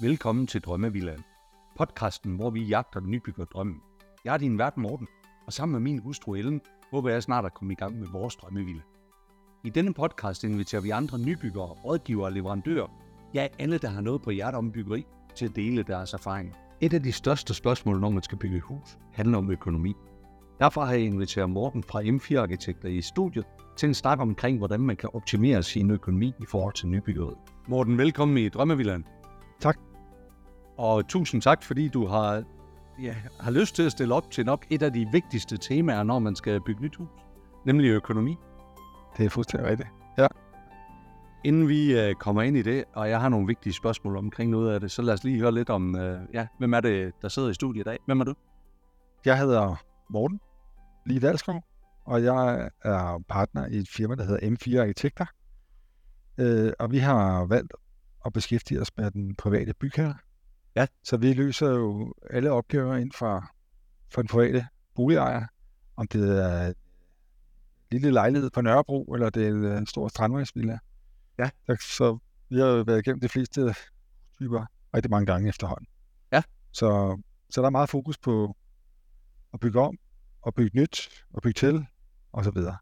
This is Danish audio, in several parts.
Velkommen til Drømmevillaen. Podcasten, hvor vi jagter den nybygger drømmen. Jeg er din vært Morten, og sammen med min hustru Ellen, håber jeg snart at komme i gang med vores drømmevilla. I denne podcast inviterer vi andre nybyggere, rådgivere og leverandører, ja alle, der har noget på hjertet om byggeri, til at dele deres erfaringer. Et af de største spørgsmål, når man skal bygge et hus, handler om økonomi. Derfor har jeg inviteret Morten fra M4 Arkitekter i studiet til en snak omkring, hvordan man kan optimere sin økonomi i forhold til nybyggeriet. Morten, velkommen i Drømmevillaen. Og tusind tak, fordi du har, ja, har lyst til at stille op til nok et af de vigtigste temaer, når man skal bygge nyt hus, nemlig økonomi. Det er fuldstændig rigtigt. Inden vi uh, kommer ind i det, og jeg har nogle vigtige spørgsmål omkring noget af det, så lad os lige høre lidt om, uh, ja, hvem er det, der sidder i studiet i dag? Hvem er du? Jeg hedder Morten Lige Dalskov, og jeg er partner i et firma, der hedder M4 Arkitekter. Øh, og vi har valgt at beskæftige os med den private bygherre. Ja. Så vi løser jo alle opgaver inden for, for den private boligejer, om det er en lille lejlighed på Nørrebro, eller det er en stor strandvejsvilla. Ja. Så, så vi har jo været igennem de fleste typer rigtig mange gange efterhånden. Ja. Så, så der er meget fokus på at bygge om, og bygge nyt, og bygge til, og så videre.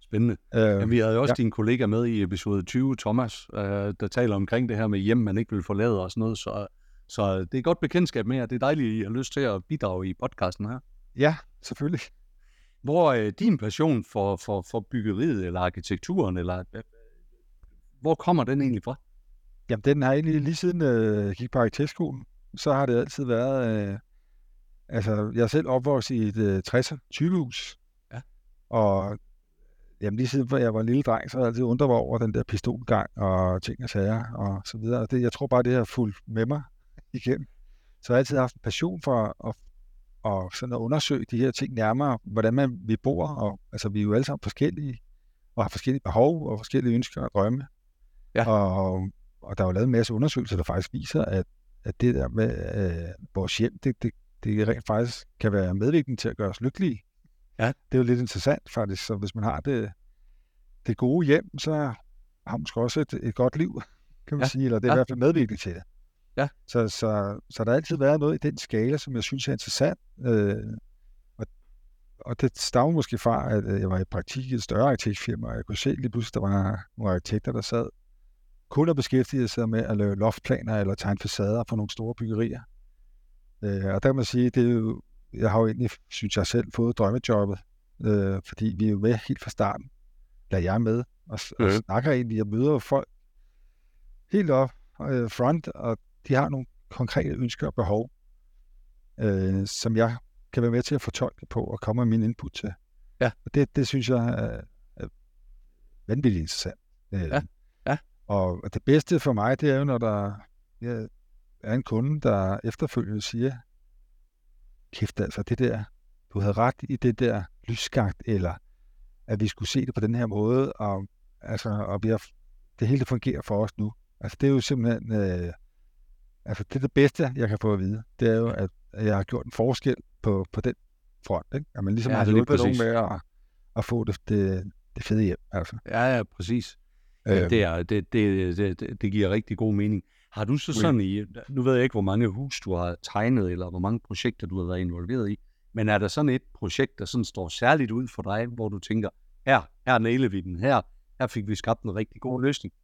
Spændende. Øh, Jamen, vi havde også ja. din kollega med i episode 20, Thomas, uh, der taler omkring det her med hjem, man ikke vil forlade og sådan noget, så, så det er godt bekendtskab med jer. Det er dejligt, at I har lyst til at bidrage i podcasten her. ja, selvfølgelig. Hvor er din passion for, for, for byggeriet eller arkitekturen, eller øh, hvor kommer den egentlig fra? Jamen, den har egentlig lige siden øh, jeg gik på arkitektskolen, så har det altid været... Øh, altså, jeg er selv opvokset i et øh, 60'er typehus. Ja. Og jamen, lige siden jeg var en lille dreng, så har jeg altid undret mig over den der pistolgang og ting og sager og så videre. Og det, jeg tror bare, det har fulgt med mig igen. Så jeg har altid haft en passion for at, og sådan at undersøge de her ting nærmere, hvordan man, vi bor. Og, altså, vi er jo alle sammen forskellige, og har forskellige behov og forskellige ønsker og drømme. Ja. Og, og der er jo lavet en masse undersøgelser, der faktisk viser, at, at det der med øh, vores hjem, det, det, det rent faktisk kan være medvirkende til at gøre os lykkelige. Ja. Det er jo lidt interessant faktisk, så hvis man har det, det gode hjem, så har man også et, et godt liv, kan man Ja. sige, eller det er Ja. i hvert fald medvirkende til det. Ja. Så, så, så der har altid været noget i den skala, som jeg synes er interessant. Øh, og, og det stammer måske fra, at øh, jeg var i praktik i et større arkitektfirma, og jeg kunne se lige pludselig, der var nogle arkitekter, der sad kun og beskæftigede sig med at lave loftplaner eller tegne facader på nogle store byggerier. Øh, og der kan man sige, det er jo, jeg har jo egentlig, synes jeg selv, fået drømmejobbet, øh, fordi vi er jo med helt fra starten. Eller jeg er med, og, og Mhm. snakker egentlig, jeg møder jo folk helt op øh, front, og de har nogle konkrete ønsker og behov, øh, som jeg kan være med til at fortolke på og komme med min input til. Ja. Og det, det synes jeg er, er vanvittigt interessant. Øh, Ja. Ja. Og, og det bedste for mig, det er jo, når der ja, er en kunde, der efterfølgende siger, kæft altså, det der, du havde ret i det der lysskagt, eller at vi skulle se det på den her måde, og, altså, og vi har, det hele det fungerer for os nu. Altså, det er jo simpelthen, øh, altså, det er det bedste, jeg kan få at vide. Det er jo, at jeg har gjort en forskel på, på den front, ikke? At man ligesom Ja, har hjulpet nogen med at, at få det, det, det fede hjem, altså. Ja, ja, præcis. Øhm, det, er, det, det, det, det, giver rigtig god mening. Har du så sådan i, nu ved jeg ikke, hvor mange hus du har tegnet, eller hvor mange projekter du har været involveret i, men er der sådan et projekt, der sådan står særligt ud for dig, hvor du tænker, her, her nailede vi den, her, her fik vi skabt en rigtig god løsning?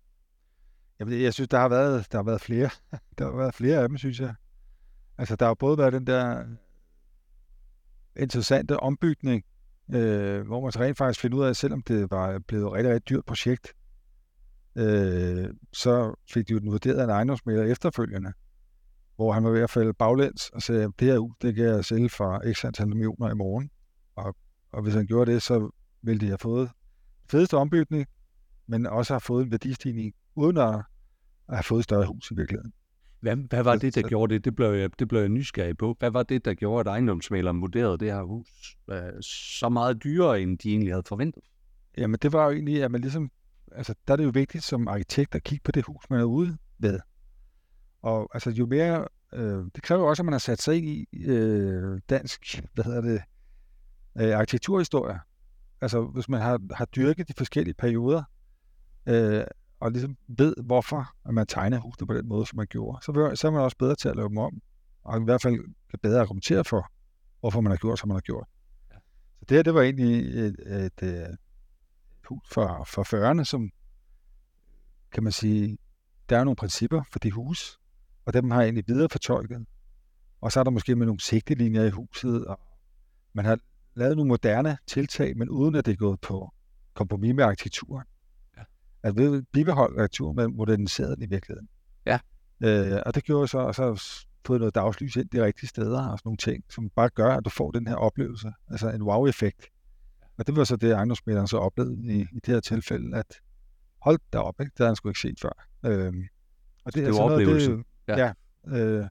Jamen, jeg synes, der har været, der har været flere. Der har været flere af dem, synes jeg. Altså, der har både været den der interessante ombygning, øh, hvor man så rent faktisk finder ud af, at selvom det var blevet et rigtig, rigtig dyrt projekt, øh, så fik de jo den vurderet af en ejendomsmælder efterfølgende, hvor han var ved at falde baglæns og sagde, at det her hus, det kan jeg sælge for x antal millioner i morgen. Og, og hvis han gjorde det, så ville de have fået fedeste ombygning, men også har fået en værdistigning, uden at, at have fået et større hus i virkeligheden. Hvad, hvad var Så- det, der gjorde det? Det blev, jeg, det blev jeg nysgerrig på. Hvad var det, der gjorde, at ejendomsmaleren vurderede det her hus øh, så meget dyrere, end de egentlig havde forventet? Jamen det var jo egentlig, at man ligesom, altså der er det jo vigtigt som arkitekt at kigge på det hus, man er ude ved. Og altså jo mere, øh, det kræver jo også, at man har sat sig ind i øh, dansk, hvad hedder det, øh, arkitekturhistorie. Altså hvis man har, har dyrket de forskellige perioder, øh, og ligesom ved, hvorfor at man tegner husene på den måde, som man gjorde, så, så er man også bedre til at lave dem om, og i hvert fald kan bedre argumentere for, hvorfor man har gjort, som man har gjort. Ja. Så det her, det var egentlig et, et, et hus for, for 40'erne, som kan man sige, der er nogle principper for det hus, og dem har jeg egentlig videre fortolket. Og så er der måske med nogle sigtelinjer i huset, og man har lavet nogle moderne tiltag, men uden at det er gået på kompromis med arkitekturen. At vi bibeholde arkitekturen, men moderniseret den i virkeligheden. Ja. Øh, og det gjorde så, og så fået noget dagslys ind de rigtige steder og sådan nogle ting, som bare gør, at du får den her oplevelse, altså en wow-effekt. Og det var så det, ejendomsmælderen så oplevede i, i det her tilfælde, at hold da op, ikke? det havde han sgu ikke set før. Øhm, og det, det var oplevelse. Noget, det, ja. ja øh,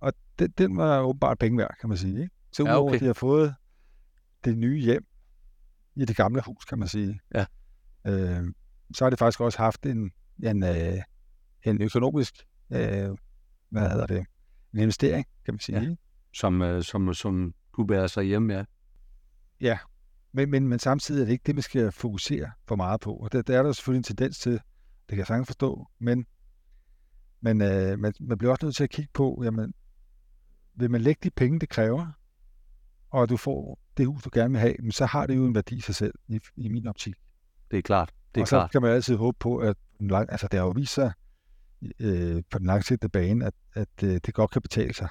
og det, den var åbenbart penge værd, kan man sige. Ikke? Så udover, ja, okay. at de har fået det nye hjem i det gamle hus, kan man sige, ja. øh, så har det faktisk også haft en, en, øh, en økonomisk, øh, hvad hedder det, en investering, kan man sige. Ja. Som, øh, som, som kunne bære sig hjem, ja. Ja, men, men, men samtidig er det ikke det, man skal fokusere for meget på. Og der, der er der selvfølgelig en tendens til, det kan jeg sagtens forstå, men, men øh, man, man bliver også nødt til at kigge på, jamen, vil man lægge de penge, det kræver, og du får det hus, du gerne vil have, men så har det jo en værdi i sig selv, i, i min optik. Det er klart. Det er og klart. så kan man altid håbe på, at altså, det har jo vist sig øh, på den langsigtede bane, at, at øh, det godt kan betale sig.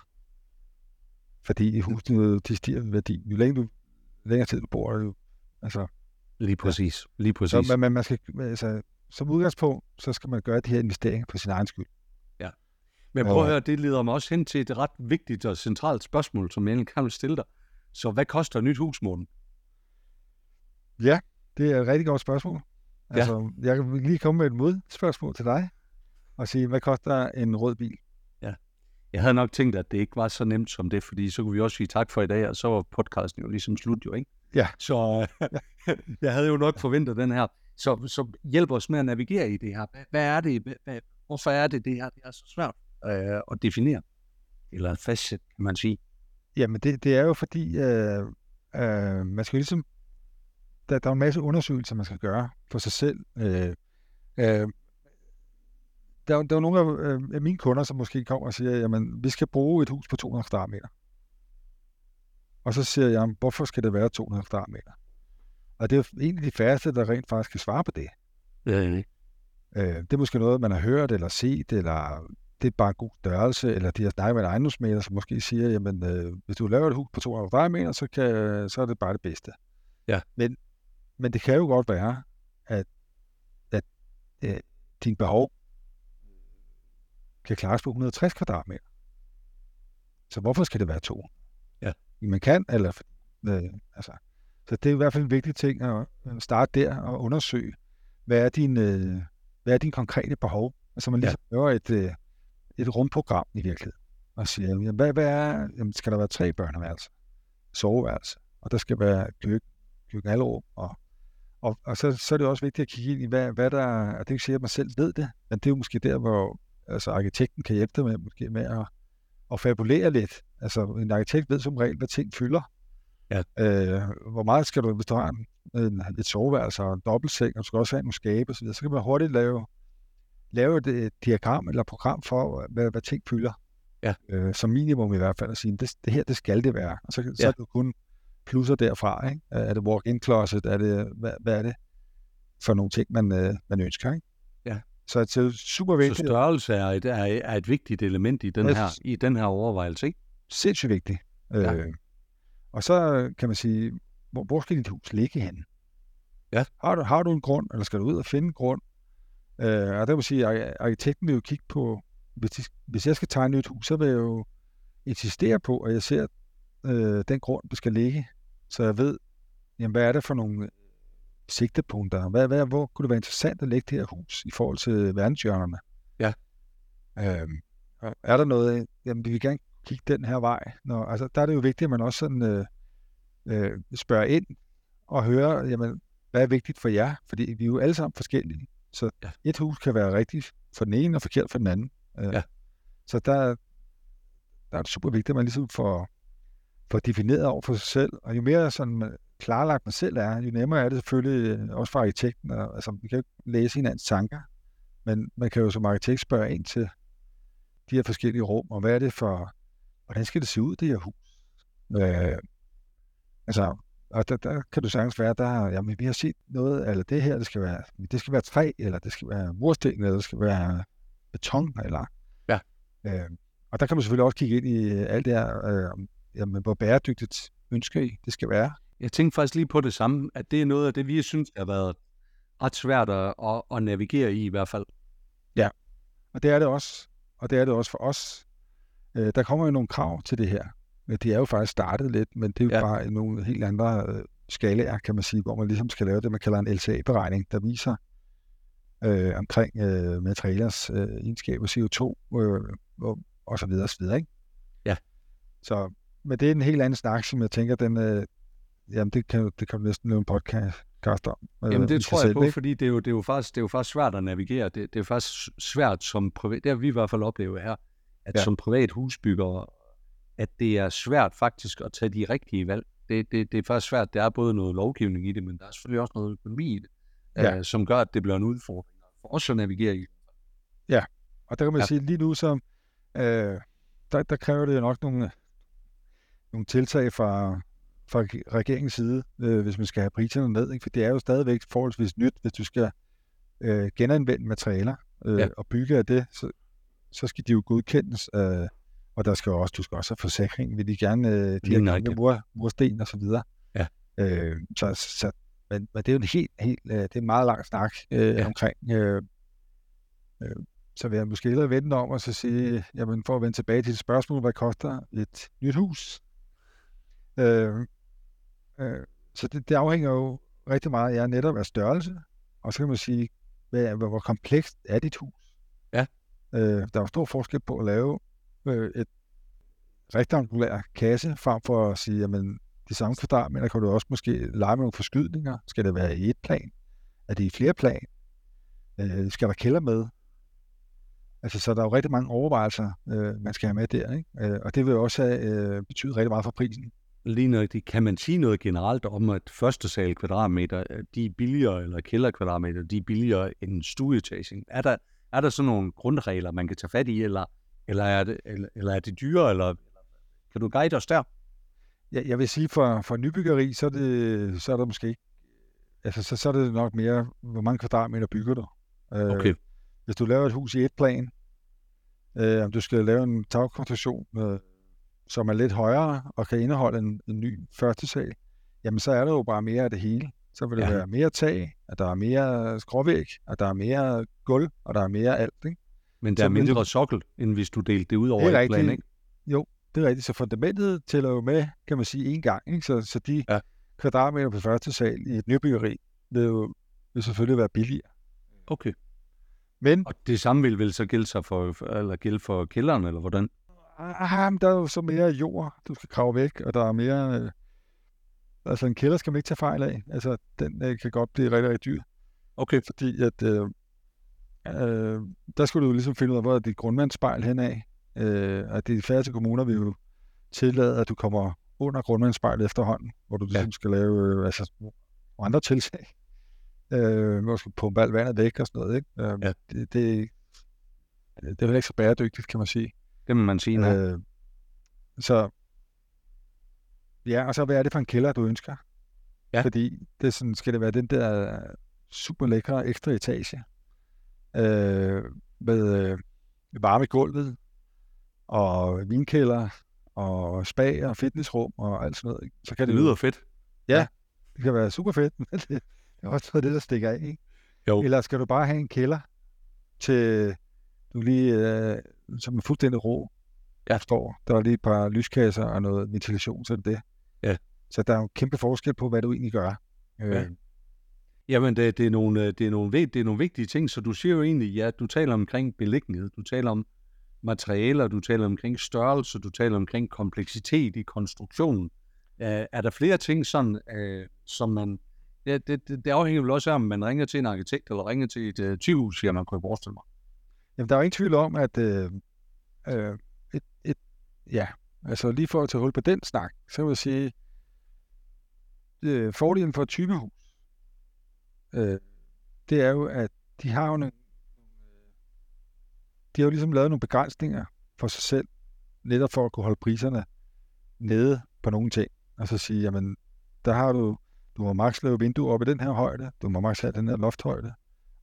Fordi husene, de stiger i værdi. Jo længere, du, længere tid du bor, jo Altså, lige præcis. Ja. Lige præcis. Så man, man skal, altså, som udgangspunkt, så skal man gøre de her investeringer på sin egen skyld. Ja. Men prøv at høre, det leder mig også hen til et ret vigtigt og centralt spørgsmål, som jeg kan stille dig. Så hvad koster et nyt hus, Morten? Ja, det er et rigtig godt spørgsmål. Ja. Altså, jeg kan lige komme med et modspørgsmål til dig, og sige, hvad koster en rød bil? Ja. Jeg havde nok tænkt, at det ikke var så nemt som det, fordi så kunne vi også sige tak for i dag, og så var podcasten jo ligesom slut jo, ikke? Ja. Så jeg havde jo nok forventet den her. Så, så hjælp os med at navigere i det her. Hvad er det? Hvad, hvorfor er det, det her det er så svært øh, at definere? Eller fastsætte, kan man sige. Jamen, det, det er jo fordi, øh, øh, man skal ligesom, der, der er en masse undersøgelser, man skal gøre for sig selv. Øh, øh, der, der er nogle af, øh, af mine kunder, som måske kommer og siger, jamen, vi skal bruge et hus på 200 kvadratmeter. Og så siger jeg, hvorfor skal det være 200 kvadratmeter? Og det er jo en af de færreste, der rent faktisk kan svare på det. Ja, ja. Øh, det er måske noget, man har hørt eller set, eller det er bare en god størrelse, eller de har snakket med en ejendomsmaler, som måske siger, jamen, øh, hvis du laver et hus på 200 kvadratmeter, så, kan, så er det bare det bedste. Ja. Men, men det kan jo godt være, at, at øh, din behov kan klares på 160 kvadratmeter. Så hvorfor skal det være 200? man kan, eller øh, altså, så det er i hvert fald en vigtig ting at starte der og undersøge, hvad er din, øh, hvad er din konkrete behov? Altså man ligesom ja. laver et, øh, et rumprogram i virkeligheden, og siger, jamen, hvad, hvad er, jamen, skal der være tre børneværelser, soveværelse, og der skal være køkken, køkkenalrum, og, og, og så, så er det også vigtigt at kigge ind i, hvad, hvad der er, og det er ikke sikkert, at man selv ved det, men det er jo måske der, hvor altså, arkitekten kan hjælpe dig med, måske med at, at fabulere lidt, Altså, en arkitekt ved som regel, hvad ting fylder. Ja. Øh, hvor meget skal du, hvis du har en, en, et soveværelse og en dobbeltseng, og du skal også have nogle skabe osv., så kan man hurtigt lave, lave et, et diagram eller program for, hvad, hvad ting fylder. Ja. Øh, som minimum i hvert fald at sige, det, det her, det skal det være. Og så, ja. så er det kun plusser derfra. Ikke? Er det walk-in closet? Er det, hvad, hvad er det for nogle ting, man, øh, man ønsker? Ikke? Ja. Så det er super vigtigt. Så størrelse er et, er, er et vigtigt element i den, her, i den her overvejelse, ikke? sindssygt vigtigt. Ja. Øh, og så kan man sige, hvor, hvor skal dit hus ligge hen? Ja. Har du, har du en grund, eller skal du ud og finde en grund? Øh, og der vil sige, at arkitekten vil jo kigge på, hvis, de, hvis jeg skal tegne et hus, så vil jeg jo insistere på, at jeg ser øh, den grund, der skal ligge, så jeg ved, jamen, hvad er det for nogle sigtepunkter? Hvad, hvad, hvor kunne det være interessant at lægge det her hus i forhold til verdenshjørnerne? Ja. Øh, er der noget, jamen vi vil gerne kigge den her vej. Når, altså, der er det jo vigtigt, at man også sådan, øh, øh, spørger ind og hører, jamen, hvad er vigtigt for jer? Fordi vi er jo alle sammen forskellige. Så ja. et hus kan være rigtigt for den ene og forkert for den anden. Øh, ja. Så der, der er det super vigtigt, at man ligesom får, får defineret over for sig selv. Og jo mere sådan klarlagt man selv er, jo nemmere er det selvfølgelig øh, også for arkitekten. Og, altså, vi kan jo læse hinandens tanker. Men man kan jo som arkitekt spørge ind til de her forskellige rum, og hvad er det for, hvordan skal det se ud, det her hus? Øh, altså, og der, der kan du sagtens være, der, jamen, vi har set noget, eller det her, det skal være, det skal være træ, eller det skal være mursten, eller det skal være beton, eller... Ja. Øh, og der kan man selvfølgelig også kigge ind i alt det her, øh, jamen, hvor bæredygtigt ønsker I, det skal være. Jeg tænkte faktisk lige på det samme, at det er noget af det, vi synes har været ret svært at, at, at navigere i i hvert fald. Ja, og det er det også. Og det er det også for os. Øh, der kommer jo nogle krav til det her. Det er jo faktisk startet lidt, men det er jo ja. bare nogle helt andre øh, skalaer, kan man sige, hvor man ligesom skal lave det, man kalder en LCA-beregning, der viser øh, omkring øh, materialers øh, egenskaber, CO2 øh, og, og så videre og så videre, ikke? Ja. Så, men det er en helt anden snak, som jeg tænker, den, øh, jamen det kan, det kan næsten lave en podcast om. Øh, jamen det tror jeg selv, på, ikke? fordi det er, jo, det, er jo faktisk, det er jo faktisk svært at navigere. Det, det er faktisk svært som privat, det har vi i hvert fald oplevet her, at ja. som privat husbygger, at det er svært faktisk at tage de rigtige valg. Det, det, det er faktisk svært. Der er både noget lovgivning i det, men der er selvfølgelig også noget økonomi i det, ja. øh, som gør, at det bliver en udfordring for os at navigere i. Ja, og der kan man ja. sige, lige nu så, øh, der, der kræver det jo nok nogle, nogle tiltag fra, fra regeringens side, øh, hvis man skal have priserne ned. Ikke? For det er jo stadigvæk forholdsvis nyt, hvis du skal øh, genanvende materialer øh, ja. og bygge af det, så, så skal de jo godkendes. Øh, og der skal også, du skal også have forsikring, vil de gerne, øh, de her gamle mur, mursten og så videre. Ja. Øh, så, så men, men det er jo en helt, helt øh, det er en meget lang snak øh, ja. omkring. Øh, øh, så vil jeg måske hellere vente om og så sige, jamen for at vende tilbage til et spørgsmål, hvad koster et nyt hus? Øh, øh, så det, det afhænger jo rigtig meget af netop af størrelse, og så kan man sige, hvad, hvor, hvor komplekst er dit hus? Ja. Øh, der er jo stor forskel på at lave øh, et rektangulær kasse, frem for at sige, jamen, de samme kvadratmeter kan du også måske lege med nogle forskydninger. Skal det være i et plan? Er det i flere plan? Øh, skal der kælder med? Altså, så der er jo rigtig mange overvejelser, øh, man skal have med der, ikke? Øh, og det vil også have, øh, betyde rigtig meget for prisen. Lige nøjagtigt. Kan man sige noget generelt om, at første sal kvadratmeter, øh, de er billigere, eller kælderkvadratmeter, de er billigere end stueetagen? Er der, er der sådan nogle grundregler, man kan tage fat i, eller eller er det, eller, eller er det dyre, eller kan du guide os der? Ja, jeg vil sige, for, for nybyggeri, så er, det, så er der måske altså så, så er det nok mere, hvor mange kvadratmeter bygger du. Øh, okay. Hvis du laver et hus i et plan, øh, om du skal lave en tagkonstruktion, øh, som er lidt højere og kan indeholde en, en ny første sal, jamen så er der jo bare mere af det hele. Så vil det ja. være mere tag, at der er mere skråvæg, at der er mere gulv, og der er mere alt. Ikke? Men der er mindre det... sokkel, end hvis du delte det ud over det et plan, ikke? Jo, det er rigtigt. Så fundamentet tæller jo med, kan man sige, en gang. Ikke? Så, så de ja. kvadratmeter på første sal i et nybyggeri vil jo vil selvfølgelig være billigere. Okay. Men, og det samme vil vel så gælde, sig for, eller gælde for kælderen, eller hvordan? Ah, men der er jo så mere jord, du skal grave væk, og der er mere... Øh, altså en kælder skal man ikke tage fejl af. Altså, den øh, kan godt blive rigtig, rigtig dyr. Okay. Fordi at øh, øh, der skulle du ligesom finde ud af, hvor er dit grundvandsspejl henad. Øh, og de færreste kommuner vil jo tillade, at du kommer under grundvandsspejlet efterhånden, hvor du ligesom ja. skal lave øh, altså, andre tiltag. Øh, hvor du skal pumpe alt vandet væk og sådan noget. Ikke? Øh, ja. det, det, det er vel ikke så bæredygtigt, kan man sige. Det må man sige, nej. Øh, så ja, og så hvad er det for en kælder, du ønsker? Ja. Fordi det sådan, skal det være den der super lækre ekstra etage, øh, med øh, varme i gulvet, og vinkælder, og spa og fitnessrum og alt sådan noget. Så kan det, det lyder fedt. Ja, det kan være super fedt, men det, er også noget det, der stikker af. Ikke? Jo. Eller skal du bare have en kælder til, du lige, øh, som er fuldstændig ro, ja. står. Der er lige et par lyskasser og noget ventilation, så det det. Ja. Så der er jo kæmpe forskel på, hvad du egentlig gør. Øh, ja. Jamen, det, det, er nogle, det, er nogle, det er nogle vigtige ting, så du siger jo egentlig, ja, du taler omkring beliggenhed, du taler om materialer, du taler omkring størrelse, du taler omkring kompleksitet i konstruktionen. Uh, er der flere ting, sådan, uh, som man... Ja, det, det, det afhænger vel også af, om man ringer til en arkitekt, eller ringer til et uh, tyvehusfirma, kunne jeg forestille mig. Jamen, der er jo ingen tvivl om, at øh, øh, et, et, ja, altså lige for at tage hul på den snak, så vil jeg sige, øh, fordelen for et typehus, øh, det er jo, at de har jo nogle de har jo ligesom lavet nogle begrænsninger for sig selv, netop for at kunne holde priserne nede på nogle ting. Og så sige, jamen, der har du, du må maks lave vinduer op i den her højde, du må maks have den her lofthøjde.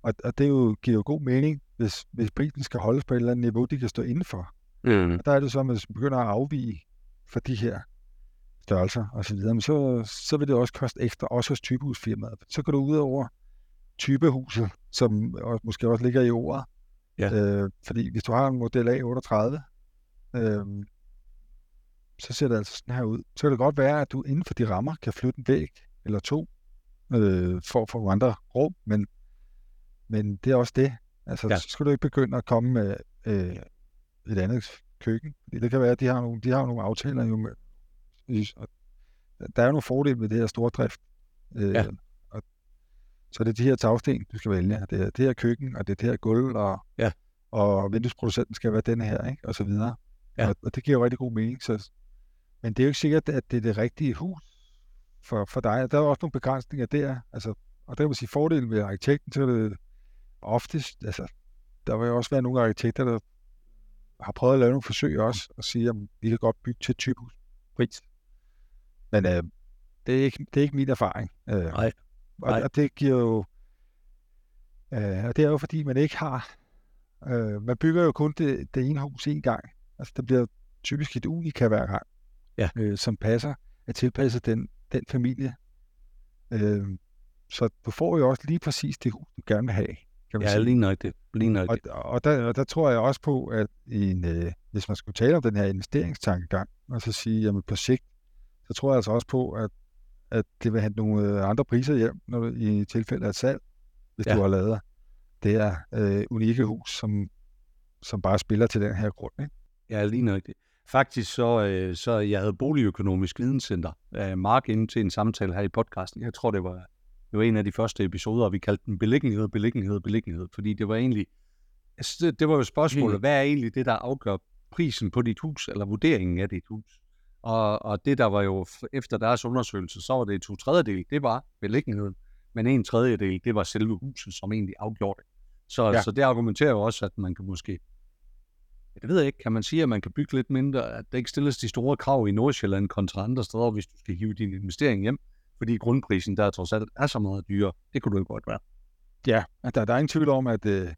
Og, og det jo, giver jo god mening, hvis, hvis prisen skal holdes på et eller andet niveau, de kan stå indenfor. Mm. Og der er det så, at man begynder at afvige for de her størrelser og så videre, men så, så vil det også koste ekstra, også hos typehusfirmaet. Så går du ud over typehuset, som også, måske også ligger i ordet. Ja. Øh, fordi hvis du har en model A38, øh, så ser det altså sådan her ud. Så kan det godt være, at du inden for de rammer kan flytte en væg eller to øh, for at få andre rum, men, men det er også det. Altså, Ja. så skal du ikke begynde at komme med øh, et andet køkken. Det kan være, at de har nogle, de har nogle aftaler jo med, der er jo nogle fordele ved det her stordrift. Øh, Ja. og, så det er de her tagsten, du skal vælge. Det er det her køkken, og det er det her gulv, og, Ja. og vinduesproducenten skal være den her, ikke? og så videre. Ja. Og, og det giver jo rigtig god mening. Så, men det er jo ikke sikkert, at det er det rigtige hus for, for dig. Der er også nogle begrænsninger der. Altså, og der kan man sige, fordelen ved arkitekten, så er det oftest, altså, der vil jo også være nogle arkitekter, der har prøvet at lave nogle forsøg også, og sige, at vi kan godt bygge til typehus pris. Men øh, det, er ikke, det er ikke min erfaring. Øh, Nej. og, Nej. og det giver jo, øh, og det er jo fordi, man ikke har, øh, man bygger jo kun det, det ene hus én gang. Altså, det bliver typisk et unika hver gang, Ja. øh, som passer, er tilpasset den, den familie. Øh, så du får jo også lige præcis det hus, du gerne vil have. Kan man Ja, sige. lige nok det. Lige nok Og, det. og, der, og der tror jeg også på, at en, øh, hvis man skulle tale om den her investeringstankegang, og så sige, jamen på sigt, så tror jeg altså også på, at, at det vil have nogle øh, andre priser hjem, når du, i tilfælde af salg, hvis Ja. du har lavet det her øh, unikke hus, som, som bare spiller til den her grund. Ikke? Ja, lige nok det. Faktisk så, øh, så jeg havde Boligøkonomisk Videnscenter, øh, Mark, inde til en samtale her i podcasten. Jeg tror, det var, det var en af de første episoder, og vi kaldte den beliggenhed, beliggenhed, beliggenhed, fordi det var egentlig, altså, det, det var jo spørgsmålet, hvad er egentlig det, der afgør prisen på dit hus, eller vurderingen af dit hus? Og, og det, der var jo efter deres undersøgelse, så var det to tredjedel, det var beliggenheden, men en tredjedel, det var selve huset, som egentlig afgjorde det. Så, ja. Så det argumenterer jo også, at man kan måske det ved jeg ikke. Kan man sige, at man kan bygge lidt mindre, at der ikke stilles de store krav i Nordsjælland kontra andre steder, hvis du skal hive din investering hjem? Fordi grundprisen der trods alt er så meget dyrere. Det kunne du jo godt være. Ja, og der, der er ingen tvivl om, at øh,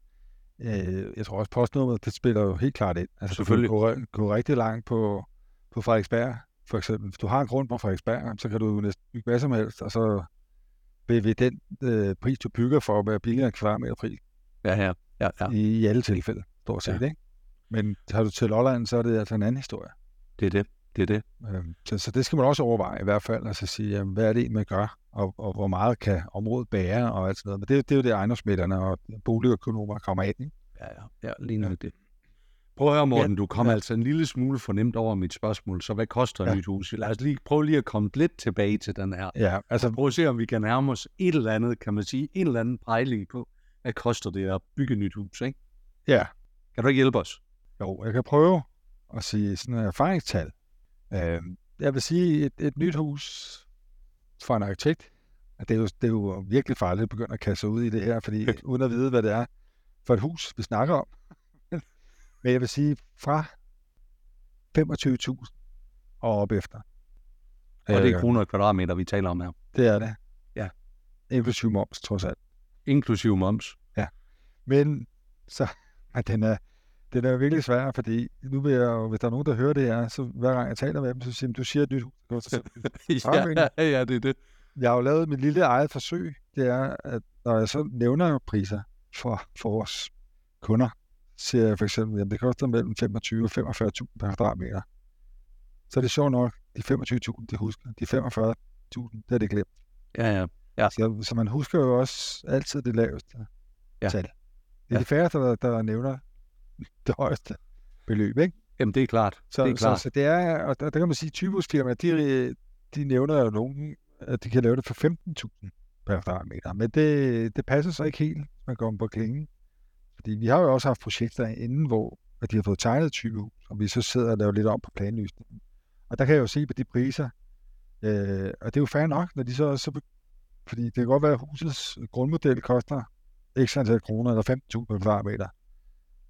øh, jeg tror også postnummeret, det spiller jo helt klart ind. Altså, Selvfølgelig. Du kan gå, gå rigtig langt på, på Frederiksberg, for eksempel. Hvis du har en grund på Frederiksberg, så kan du næsten bygge hvad som helst, og så vil, vil den øh, pris, du bygger for at være billigere end kvadratmeter pris Ja, ja. ja, ja. i, i alle tilfælde, stort set, Ja. ikke? Men har du til Lolland, så er det altså en anden historie. Det er det. Det er det. Øhm, Så, så det skal man også overveje i hvert fald, altså sige, jamen, hvad er det, man gør, og, og hvor meget kan området bære, og alt sådan noget. Men det, det er jo det, ejendomsmætterne og boligøkonomer kommer af, ikke? Ja, ja. ja lige nok det. Prøv at høre, Morten, du kom ja. altså en lille smule fornemt over mit spørgsmål. Så hvad koster et Ja. nyt hus? Lad os lige prøve lige at komme lidt tilbage til den her. Ja, altså, Prøv at se, om vi kan nærme os et eller andet, kan man sige, en eller anden pejling på, hvad koster det at bygge et nyt hus, ikke? ja, Kan du ikke hjælpe os? jo, jeg kan prøve at sige sådan en erfaringstal. Øh, jeg vil sige, et, et nyt hus for en arkitekt, at det er jo, det er jo virkelig farligt at begynde at kaste sig ud i det her, fordi uden at vide, hvad det er for et hus, vi snakker om. Men jeg vil sige, fra 25.000 og op efter. Og det er Øh, kroner og kvadratmeter, vi taler om her. Det er det. Ja. Inklusiv moms, trods alt. Inklusiv moms. Men så, ja, den er, den er jo virkelig svær, fordi nu vil jeg jo, hvis der er nogen, der hører det her, så hver gang jeg taler med dem, så siger de, du siger et nyt hus. det ja, ja, det er det. Jeg har jo lavet mit lille eget forsøg, det er, at når jeg så nævner priser for, for vores kunder, siger jeg for eksempel, at det koster mellem 25 og 45.000 per kvadratmeter. Så er det sjovt nok, de 25.000, de husker. De 45.000, det er det glemt. Ja, ja. Ja. Så, så man husker jo også altid det laveste Ja. tal. Det er Ja. de færreste, der, der nævner det højeste beløb, ikke? Jamen, det er klart. Så det er klart. Så, så det er, og der, der kan man sige, at typehusfirmaer, de, de nævner jo nogen, at de kan lave det for 15.000 per kvadratmeter. Men det, det passer så ikke helt, man kommer på klingen. Fordi vi har jo også haft projekter inden, hvor at de har fået tegnet et typehus, og vi så sidder og laver lidt om på planløsningen. Og der kan jeg jo se på de priser, øh, og det er jo fair nok, når de så, så fordi det kan godt være, at husets grundmodel koster x antal kroner, eller 15.000 per kvadratmeter.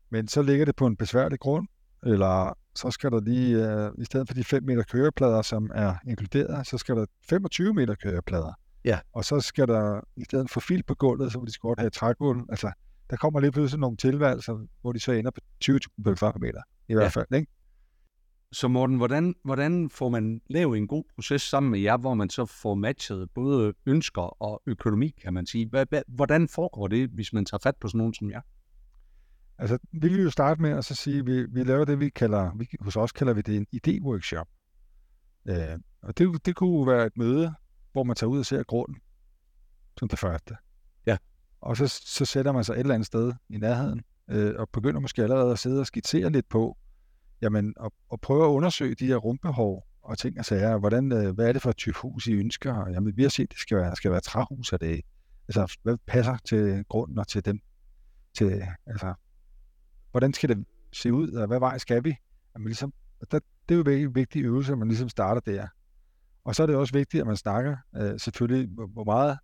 Men så ligger det på en besværlig grund, eller så skal der lige, øh, i stedet for de 5 meter køreplader, som er inkluderet, så skal der 25 meter køreplader. Ja. Og så skal der, i stedet for fil på gulvet, så vil de skal godt have trægulv. Altså, der kommer lige pludselig nogle tilvalgelser, hvor de så ender på 20.000 på kvadratmeter, i hvert fald. Ikke? Så Morten, hvordan, hvordan får man lavet en god proces sammen med jer, hvor man så får matchet både ønsker og økonomi, kan man sige? Hvordan foregår det, hvis man tager fat på sådan nogen som jer? Altså, vi vil jo starte med at så sige, at vi, vi laver det, vi kalder, vi, hos os kalder vi det en idé-workshop. Øh, og det, det kunne være et møde, hvor man tager ud og ser grunden, som det første. Ja. Og så, så sætter man sig et eller andet sted i nærheden, øh, og begynder måske allerede at sidde og skitsere lidt på, jamen, og, og prøve at undersøge de her rumbehov og ting og sager. Hvordan, øh, hvad er det for et type hus, I ønsker? Jamen, vi har set, det skal være, skal være træhus, er det, altså, hvad passer til grunden og til dem? Til, altså, hvordan skal det se ud, og hvad vej skal vi? Jamen, ligesom, der, det er jo en vigtig øvelse, at man ligesom starter der. Og så er det også vigtigt, at man snakker øh, selvfølgelig, hvor, hvor meget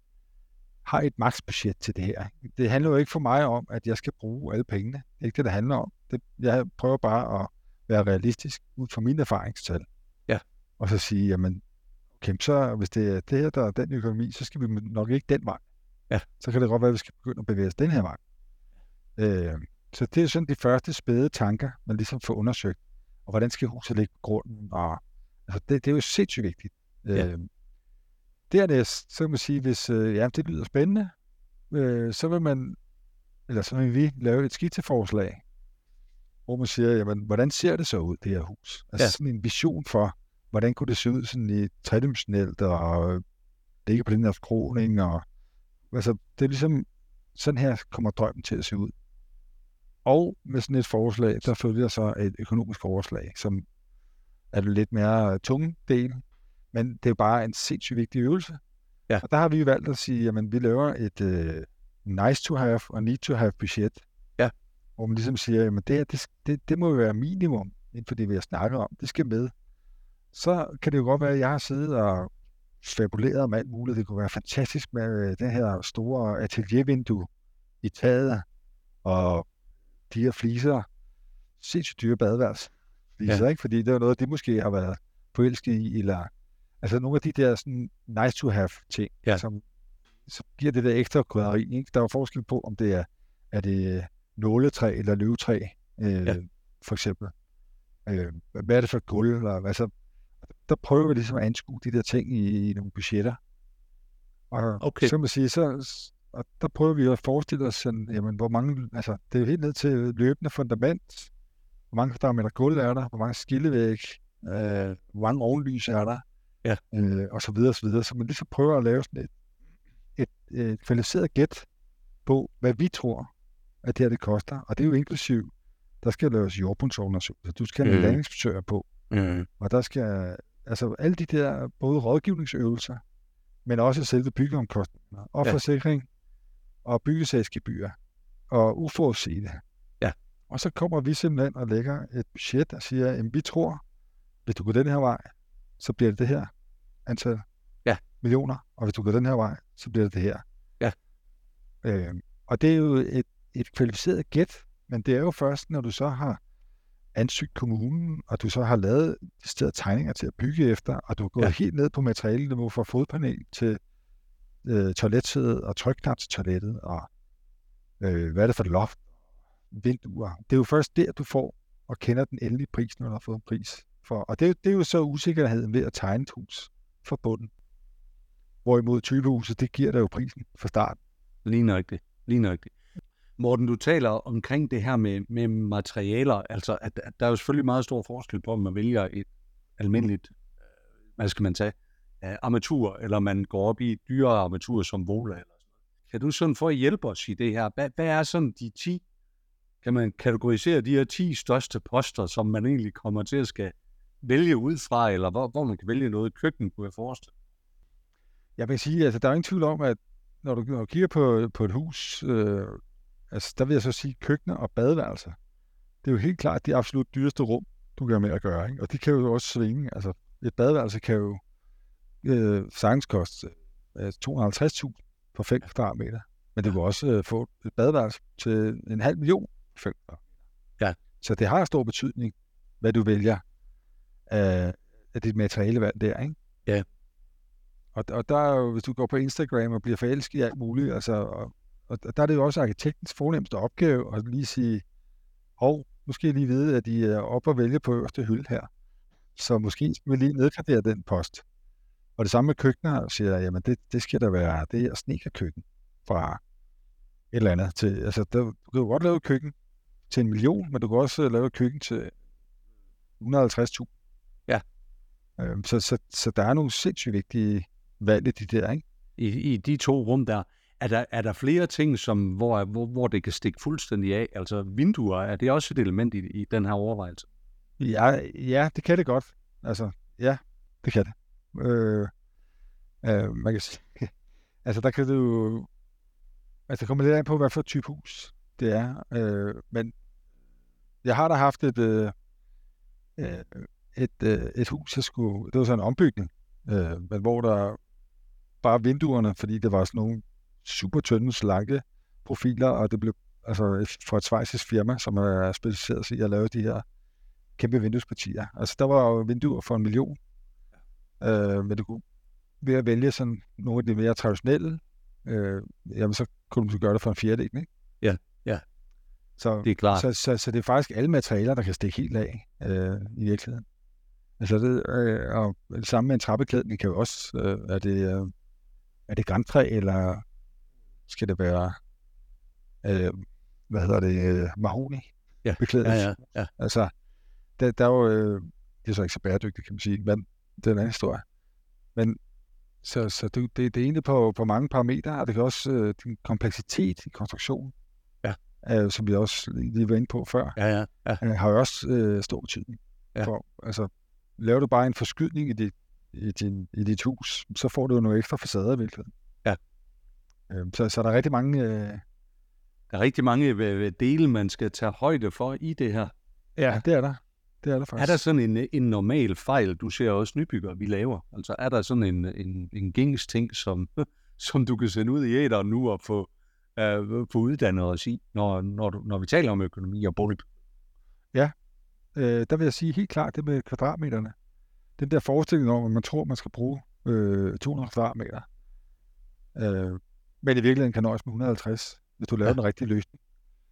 har et maksbudget til det her. Det handler jo ikke for mig om, at jeg skal bruge alle pengene. Det er ikke det, det handler om. Det, jeg prøver bare at være realistisk ud fra mine erfaringstal. Ja. Og så sige, jamen, okay, så hvis det er det her, der er den økonomi, så skal vi nok ikke den vej. Ja. Så kan det godt være, at vi skal begynde at bevæge os den her vej. Øh, så det er sådan de første spæde tanker, man ligesom får undersøgt. Og hvordan skal huset ligge på grunden? Og, altså det, det er jo sindssygt vigtigt. Ja. Øh, dernæst, så kan man sige, hvis øh, ja, det lyder spændende, øh, så vil man, eller så vil vi lave et skitseforslag, hvor man siger, jamen, hvordan ser det så ud, det her hus? Altså Ja. sådan en vision for, hvordan kunne det se ud sådan i tredimensionelt, og ligge på den her skråning, og altså, det er ligesom, sådan her kommer drømmen til at se ud. Og med sådan et forslag, der følger så et økonomisk overslag, som er det lidt mere tunge del, men det er bare en sindssygt vigtig øvelse. Ja. Og der har vi jo valgt at sige, jamen vi laver et uh, nice to have og need to have budget. Ja. Hvor man ligesom siger, jamen det, her, det, det, det må jo være minimum inden for det, vi har snakket om. Det skal med. Så kan det jo godt være, at jeg har siddet og fabuleret om alt muligt. Det kunne være fantastisk med øh, det her store ateliervindue i taget, og de her fliser, sindssygt dyre badeværelse. Fliser, ja. ikke? Fordi det er noget, de måske har været forelsket i, eller altså nogle af de der sådan nice to have ting, Ja. som, som giver det der ekstra krydderi. Ikke? Der er jo forskel på, om det er, er det nåletræ eller løvetræ, øh, Ja. for eksempel. Øh, hvad er det for et gulv? Eller, altså, der prøver vi ligesom at anskue de der ting i, i nogle budgetter. Og Okay. så kan man sige, så, og der prøver vi at forestille os, sådan, jamen, hvor mange, altså, det er jo helt ned til løbende fundament, hvor mange kvadratmeter gulv er der, hvor mange skillevæg, øh, hvor mange ovenlys er der, Ja. øh, og så videre, og så videre. Så man ligesom prøver at lave sådan et, et, et kvalificeret gæt på, hvad vi tror, at det her det koster. Og det er jo inklusiv, der skal laves jordbundsundersøgelser, du skal have Mhm. en landingsbesøger på, Mm. og der skal, altså alle de der, både rådgivningsøvelser, men også selve byggeomkostninger, og Ja. forsikring, og byggesagsgebyr, og uforudsete. Ja. Og så kommer vi simpelthen og lægger et budget og siger, at vi tror, hvis du går den her vej, så bliver det det her antal Ja. millioner, og hvis du går den her vej, så bliver det det her. Ja. Øh, og det er jo et, et kvalificeret gæt, men det er jo først, når du så har ansøgt kommunen, og du så har lavet de steder tegninger til at bygge efter, og du er gået Ja. helt ned på materialeniveau fra fodpanel til øh, toiletsædet og trykknap til toilettet, og øh, hvad er det for et loft, vinduer. Det er jo først der, du får og kender den endelige pris, når du har fået en pris. For, og det, er det er jo så usikkerheden ved at tegne et hus fra bunden. Hvorimod typehuset, det giver dig jo prisen fra start. Lige nøjagtigt. Lige nøjagtigt. Morten, du taler omkring det her med, med materialer, altså at, at der er jo selvfølgelig meget stor forskel på, om man vælger et almindeligt, øh, hvad skal man sige, øh, armatur, eller man går op i dyrere armatur som Vola. Eller sådan noget. Kan du sådan for at hjælpe os i det her, hvad, hvad er sådan de 10, kan man kategorisere de her 10 største poster, som man egentlig kommer til at skal vælge ud fra, eller hvor, hvor man kan vælge noget i køkken, kunne jeg forestille Jeg vil sige, altså der er ingen tvivl om, at når du, når du kigger på, på et hus, øh, altså der vil jeg så sige køkkener og badeværelser. Det er jo helt klart de absolut dyreste rum, du kan have med at gøre. Ikke? Og de kan jo også svinge. Altså et badeværelse kan jo øh, sagtens koste øh, 250.000 for 5 kvadratmeter. Men det kan også øh, få et badeværelse til en halv million for 5 kvadratmeter. Så det har stor betydning, hvad du vælger af, af dit materialevalg der, ikke? Ja. Og, og der er jo, hvis du går på Instagram og bliver forelsket i alt muligt, altså, og, og der er det jo også arkitektens fornemmeste opgave at lige sige, hov, skal jeg lige vide, at de er oppe og vælge på øverste hylde her. Så måske skal vi lige nedgradere den post. Og det samme med køkkener, siger jeg, jamen det, det skal der være, det er sneakerkøkken fra et eller andet til, altså der, du kan jo godt lave et køkken til en million, men du kan også lave et køkken til 150.000. Ja. Øhm, så, så, så der er nogle sindssygt vigtige valg i de der, ikke? I, I de to rum der, er der, er der flere ting, som, hvor, hvor, hvor det kan stikke fuldstændig af? Altså vinduer, er det også et element i, i den her overvejelse? Ja, ja, det kan det godt. Altså, ja, det kan det. Øh, øh, man kan sige, altså der kan du, altså det kommer lidt an på, hvad for type hus det er. Øh, men jeg har da haft et, øh, øh et, øh, et hus, jeg skulle, det var sådan en ombygning, øh, men hvor der bare vinduerne, fordi det var sådan nogle super tynde, slanke profiler, og det blev altså fra et svejsisk firma, som er specialiseret sig i at lave de her kæmpe vinduespartier. Altså der var jo vinduer for en million, øh, men du kunne ved at vælge sådan nogle af de mere traditionelle, øh, jamen så kunne du gøre det for en fjerdedel, ikke? Ja, ja. Så, det er klart. Så, så, så det er faktisk alle materialer, der kan stikke helt af øh, i virkeligheden. Altså det, øh, og det samme med en trappeklædning kan jo også, øh, er det, øh, er det græntræ, eller skal det være, øh, hvad hedder det, øh, mahoni ja. beklædning? Ja, ja, ja. Altså, der, der er jo, øh, det er så ikke så bæredygtigt, kan man sige, men det er en anden historie. Men så, så det, det, det er egentlig på, på mange parametre, og det kan også øh, din kompleksitet i konstruktionen, ja. øh, som vi også lige var inde på før, ja, ja, ja. Øh, har jo også øh, stor betydning. Ja. For, altså, laver du bare en forskydning i dit, i, din, i dit hus, så får du jo nogle ekstra facader i virkeligheden. Ja. Øh, så, så der er rigtig mange... Øh... Der er rigtig mange dele, man skal tage højde for i det her. Ja, det er der. Det er der faktisk. Er der sådan en, en normal fejl, du ser også nybyggere, vi laver? Altså er der sådan en, en, en gængs ting, som, som du kan sende ud i æderen nu og få, øh, få uddannet os i, når, når, du, når vi taler om økonomi og bolig? Ja, øh, der vil jeg sige helt klart det med kvadratmeterne. Den der forestilling om, at man tror, man skal bruge øh, 200 kvadratmeter, øh, men i virkeligheden kan nøjes med 150, hvis du laver ja. den rigtige løsning.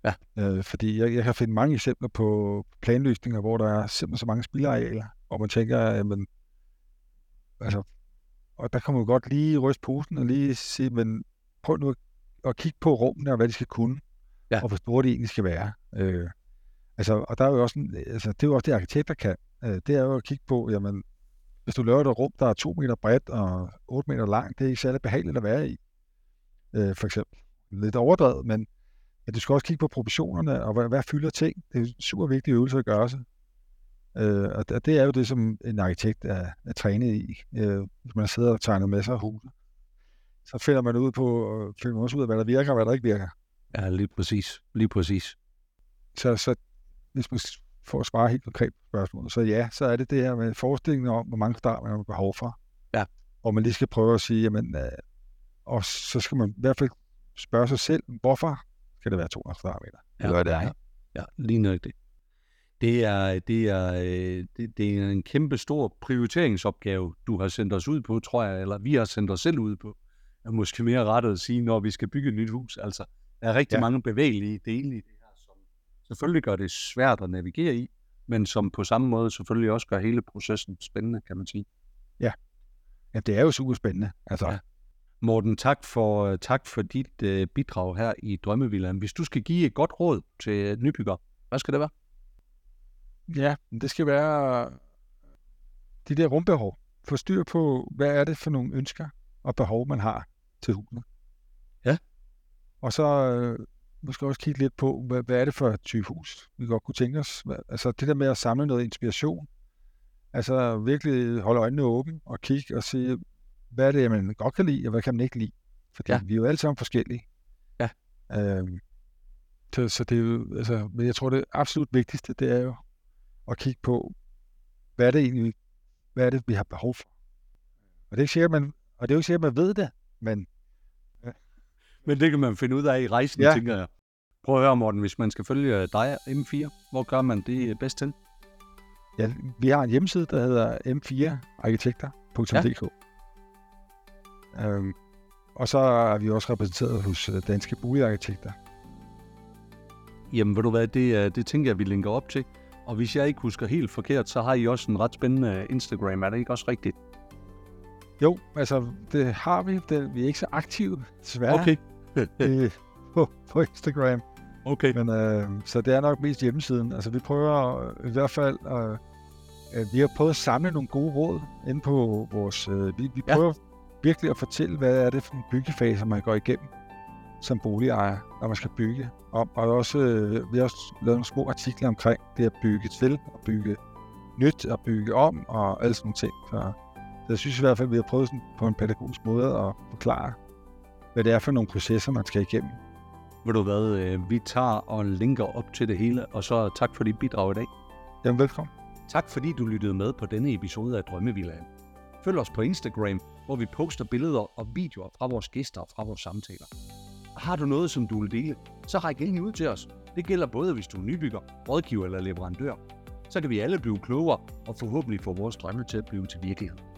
Ja. Øh, fordi jeg, jeg kan finde mange eksempler på planløsninger, hvor der er simpelthen så mange spilarealer, og man tænker, jamen, altså, og der kan man jo godt lige ryste posen og lige sige, men prøv nu at, at kigge på rummene og hvad de skal kunne, ja. og hvor store de egentlig skal være. Øh, altså, og der er jo også, en, altså, det er jo også det, arkitekter kan. Øh, det er jo at kigge på, jamen, hvis du laver et rum, der er to meter bredt og 8 meter langt, det er ikke særlig behageligt at være i. Øh, for eksempel. Lidt overdrevet, men men du skal også kigge på proportionerne, og hvad, hvad fylder ting. Det er en super vigtig øvelse at gøre sig. Øh, og det er jo det, som en arkitekt er, er trænet i. Øh, hvis man sidder og tegner masser af huse, så finder man ud på, finder man også ud af, hvad der virker og hvad der ikke virker. Ja, lige præcis. Lige præcis. Så, så hvis man får at svare helt konkret på spørgsmålet, så ja, så er det det her med forestillingen om, hvor mange start man har behov for. Ja. Og man lige skal prøve at sige, jamen, øh, og så skal man i hvert fald spørge sig selv, hvorfor skal det være 200 kvadratmeter. Ja, eller det er. Ja, ja lige nok det. Det er, det, er, øh, det, det er en kæmpe stor prioriteringsopgave, du har sendt os ud på, tror jeg, eller vi har sendt os selv ud på. Er måske mere rettet at sige, når vi skal bygge et nyt hus. Altså, der er rigtig ja. mange bevægelige dele i det her, som selvfølgelig gør det svært at navigere i, men som på samme måde selvfølgelig også gør hele processen spændende, kan man sige. Ja, ja det er jo super spændende. Altså, ja. Morten, tak for, tak for dit uh, bidrag her i Drømmevillaen. Hvis du skal give et godt råd til nybygger, hvad skal det være? Ja, det skal være de der rumbehov. Få styr på, hvad er det for nogle ønsker og behov, man har til huset. Ja. Og så øh, måske også kigge lidt på, hvad, hvad er det for et type hus, vi godt kunne tænke os. Altså det der med at samle noget inspiration. Altså virkelig holde øjnene åbne og kigge og se, hvad er det, man godt kan lide, og hvad kan man ikke lide? Fordi ja. vi er jo alle sammen forskellige. Ja. Øhm, så, så det er jo, altså, men jeg tror, det absolut vigtigste, det er jo at kigge på, hvad er det egentlig, hvad er det, vi har behov for? Og det er ikke sikkert, man, og det er jo ikke sikkert, man ved det, men... Ja. Men det kan man finde ud af i rejsen, ja. tænker jeg. Prøv at høre, Morten, hvis man skal følge dig M4, hvor gør man det bedst til? Ja, vi har en hjemmeside, der hedder m4arkitekter.dk. Ja. Øhm, og så er vi også repræsenteret hos øh, Danske Boligarkitekter. Jamen, ved du hvad, det, øh, det tænker jeg, vi linker op til. Og hvis jeg ikke husker helt forkert, så har I også en ret spændende Instagram. Er det ikke også rigtigt? Jo, altså det har vi. Det, vi er ikke så aktive, desværre, Okay. øh, på, på Instagram. okay. Men, øh, så det er nok mest hjemmesiden. Altså vi prøver øh, i hvert fald, øh, øh, vi har prøvet at samle nogle gode råd inde på vores, øh, vi, vi Ja. Virkelig at fortælle, hvad er det for nogle byggefaser, man går igennem som boligejer, når man skal bygge om. Og også, øh, vi har også lavet nogle små artikler omkring det at bygge til, og bygge nyt, og bygge om, og alle sådan nogle ting. Så, jeg synes i hvert fald, at vi har prøvet sådan på en pædagogisk måde at forklare, hvad det er for nogle processer, man skal igennem. Ved du hvad, øh, vi tager og linker op til det hele, og så tak for dit bidrag i dag. Jamen velkommen. Tak fordi du lyttede med på denne episode af Drømmevillaen. Følg os på Instagram, hvor vi poster billeder og videoer fra vores gæster og fra vores samtaler. Har du noget, som du vil dele, så ræk endelig ud til os. Det gælder både, hvis du er nybygger, rådgiver eller leverandør. Så kan vi alle blive klogere og forhåbentlig få vores drømme til at blive til virkelighed.